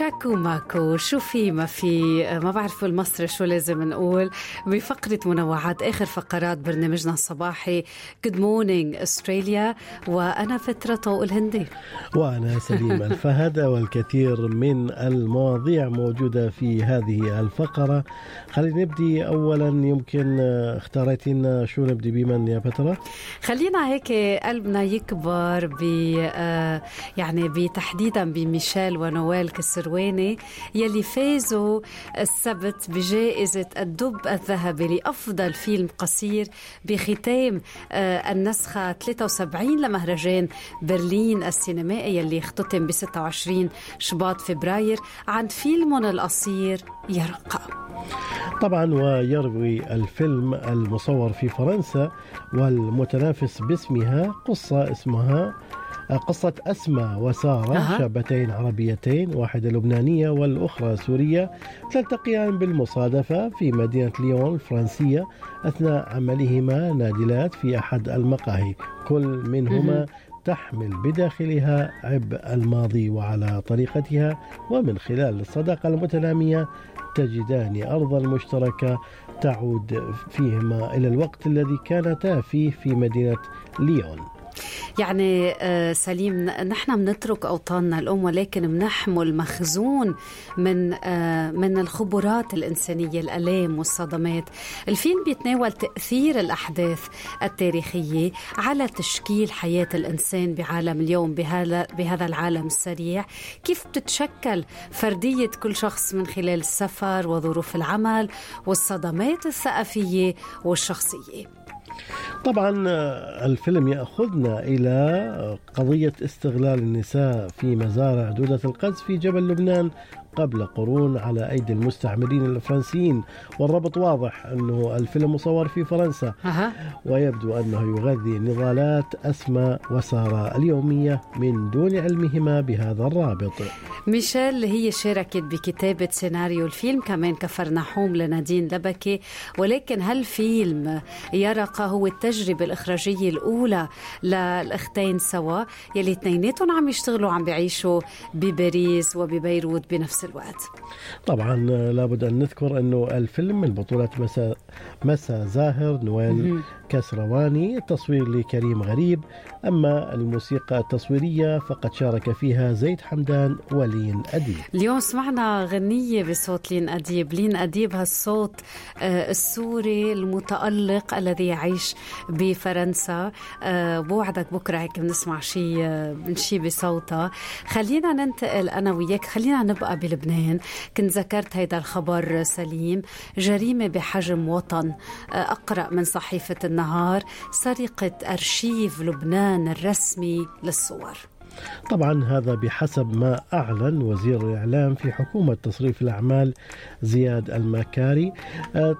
شاكو ماكو شو في ما في؟ ما بعرف بالمصري شو لازم نقول. بفقرة منوعات آخر فقرات برنامجنا الصباحي Good Morning Australia وأنا فترة طوق الهندي. وأنا سليم الفهد والكثير من المواضيع موجودة في هذه الفقرة. خلينا نبدي أولا يمكن اختاريتي لنا شو نبدي بمن يا فترة؟ خلينا هيك قلبنا يكبر ب يعني بتحديدا بميشيل ونويل كسرواني يلي فازوا السبت بجائزة الدب الذهبي لأفضل فيلم قصير بختام النسخة 73 لمهرجان برلين السينمائي يلي اختتم ب 26 شباط فبراير عن فيلمهم القصير. يرقى. طبعا ويروي الفيلم المصور في فرنسا والمتنافس باسمها قصة اسمها قصة أسمى وسارة أه. شابتين عربيتين واحدة لبنانية والأخرى سورية تلتقيان بالمصادفة في مدينة ليون الفرنسية أثناء عملهما نادلات في أحد المقاهي. كل منهما تحمل بداخلها عبء الماضي وعلى طريقتها ومن خلال الصداقة المتنامية تجدان أرضا مشتركة تعود فيهما إلى الوقت الذي كانتا فيه في مدينة ليون. يعني سليم نحن بنترك أوطاننا الأم ولكن بنحمل مخزون من من الخبرات الإنسانية الألام والصدمات. الفيلم بيتناول تأثير الأحداث التاريخية على تشكيل حياة الإنسان بعالم اليوم بهذا بهذا العالم السريع. كيف بتتشكل فردية كل شخص من خلال السفر وظروف العمل والصدمات الثقافية والشخصية؟ طبعا الفيلم يأخذنا إلى قضية استغلال النساء في مزارع دوده القز في جبل لبنان. قبل قرون على أيدي المستعمرين الفرنسيين. والربط واضح أنه الفيلم مصور في فرنسا. ويبدو أنه يغذي نضالات اسمى وسارة اليومية من دون علمهما بهذا الرابط. ميشيل هي شاركت بكتابة سيناريو الفيلم كمان كفرنحوم لنادين لبكي. ولكن هالفيلم يرقى هو التجربة الإخراجية الأولى للأختين سوا. يلي اثنيناتهم عم يشتغلوا عم بيعيشوا بباريس وببيروت بنفس نفس الوقت. طبعا لابد أن نذكر أنه الفيلم من بطولة مسا, مسا زاهر نويل كسرواني التصوير لكريم غريب. أما الموسيقى التصويرية فقد شارك فيها زيد حمدان ولين أديب. اليوم سمعنا غنية بصوت لين أديب. لين أديب هالصوت السوري المتألق الذي يعيش بفرنسا. بوعدك بكرة هيك بنسمع شيء شيء بصوتها خلينا ننتقل أنا وياك. خلينا نبقى بلبنان كنت ذكرت هيدا الخبر سليم. جريمة بحجم وطن أقرأ من صحيفة النهار سرقة أرشيف لبنان الرسمي للصور. طبعا هذا بحسب ما أعلن وزير الإعلام في حكومة تصريف الأعمال زياد المكاري.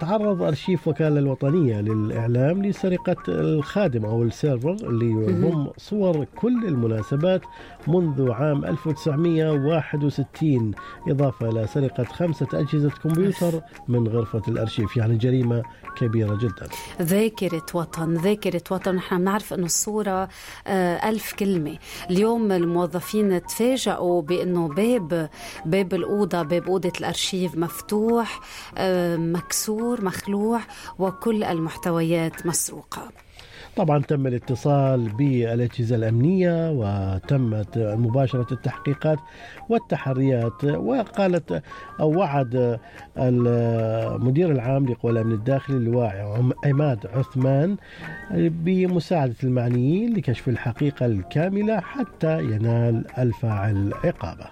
تعرض أرشيف وكالة الوطنية للإعلام لسرقة الخادم أو السيرفر اللي يضم صور كل المناسبات منذ عام 1961 إضافة إلى سرقة خمسة أجهزة كمبيوتر من غرفة الأرشيف. يعني جريمة كبيرة جدا. ذاكرة وطن ذاكرة وطن. نحن بنعرف أنه الصورة ألف كلمة. اليوم الموظفين تفاجئوا بأنه باب باب الأوضة باب أوضة الأرشيف مفتوح مكسور مخلوع وكل المحتويات مسروقة. طبعا تم الاتصال بالأجهزة الأمنية وتمت مباشرة التحقيقات والتحريات وقالت أو وعد المدير العام لقوى الأمن الداخلي اللواء عماد عثمان بمساعدة المعنيين لكشف الحقيقة الكاملة حتى ينال الفاعل عقابه.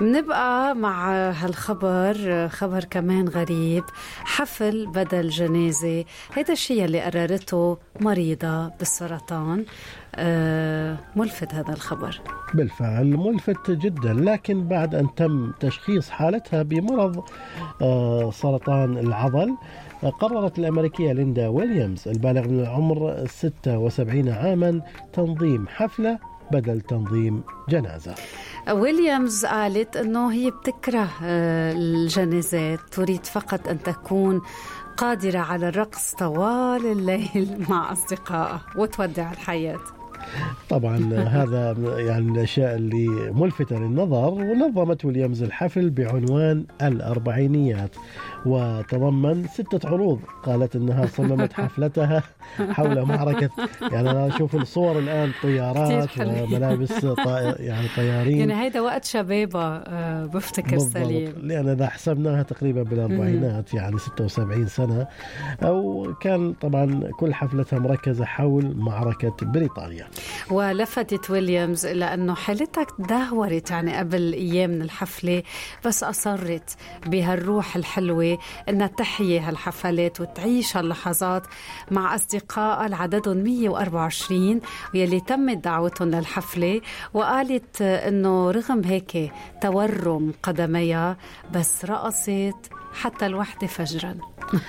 بنبقى مع هالخبر خبر كمان غريب حفل بدل جنازة. هذا الشيء اللي قررته مريضة بالسرطان. آه ملفت هذا الخبر. بالفعل ملفت جدا لكن بعد أن تم تشخيص حالتها بمرض آه سرطان العضل قررت الأمريكية ليندا ويليامز البالغ من العمر 76 عاما تنظيم حفلة بدل تنظيم جنازة. ويليامز قالت أنه هي بتكره آه، الجنازات تريد فقط أن تكون قادرة على الرقص طوال الليل مع أصدقائها وتودع الحياة. طبعا هذا يعني من الأشياء اللي ملفتة للنظر ونظمت ويليامز الحفل بعنوان الأربعينيات. وتضمن ستة عروض. قالت إنها صممت حفلتها حول معركة يعني أنا أشوف الصور الآن طيارات وملابس يعني طيارين. يعني هيدا وقت شبابة آه، بفتكر سليم. لأن إذا حسبناها تقريبا بالاربعينات يعني 76 سنة. أو كان طبعا كل حفلتها مركزة حول معركة بريطانيا. ولفتت ويليامز إلى انه حالتها تدهورت يعني قبل أيام من الحفلة بس أصرت بهالروح انها تحيي هالحفلات وتعيش هاللحظات مع اصدقائها لعددهم 124 واللي تمت دعوتهم للحفلة. وقالت إنه رغم هيك تورم قدميها بس رقصت حتى الوحدة فجرا.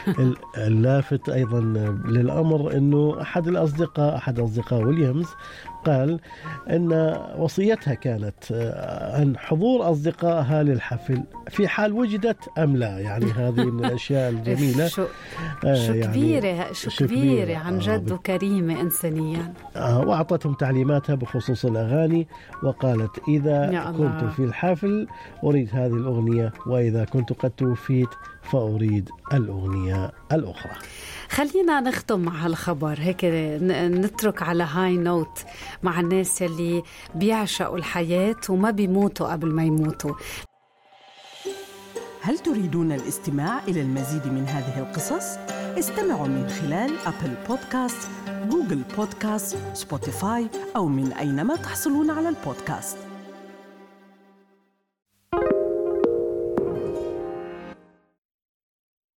اللافت أيضا للأمر أنه أحد الأصدقاء أحد أصدقاء ويليامز قال أن وصيتها كانت آه، عن حضور أصدقائها للحفل في حال وجدت أم لا. يعني هذه من الأشياء الجميلة. شو, آه، شو يعني كبيرة شو كبيرة عن جد وكريمة إنسانيا. آه، وأعطتهم تعليماتها بخصوص الأغاني وقالت إذا كنت في الحفل أريد هذه الأغنية وإذا كنت قد توفيت فأريد الأغنية الأخرى. خلينا نختم مع هالخبر هيك نترك على هاي نوت مع الناس اللي بيعشقوا الحياة وما بيموتوا قبل ما يموتوا. هل تريدون الاستماع إلى المزيد من هذه القصص؟ استمعوا من خلال Apple Podcast، Google Podcast، Spotify أو من أينما تحصلون على البودكاست.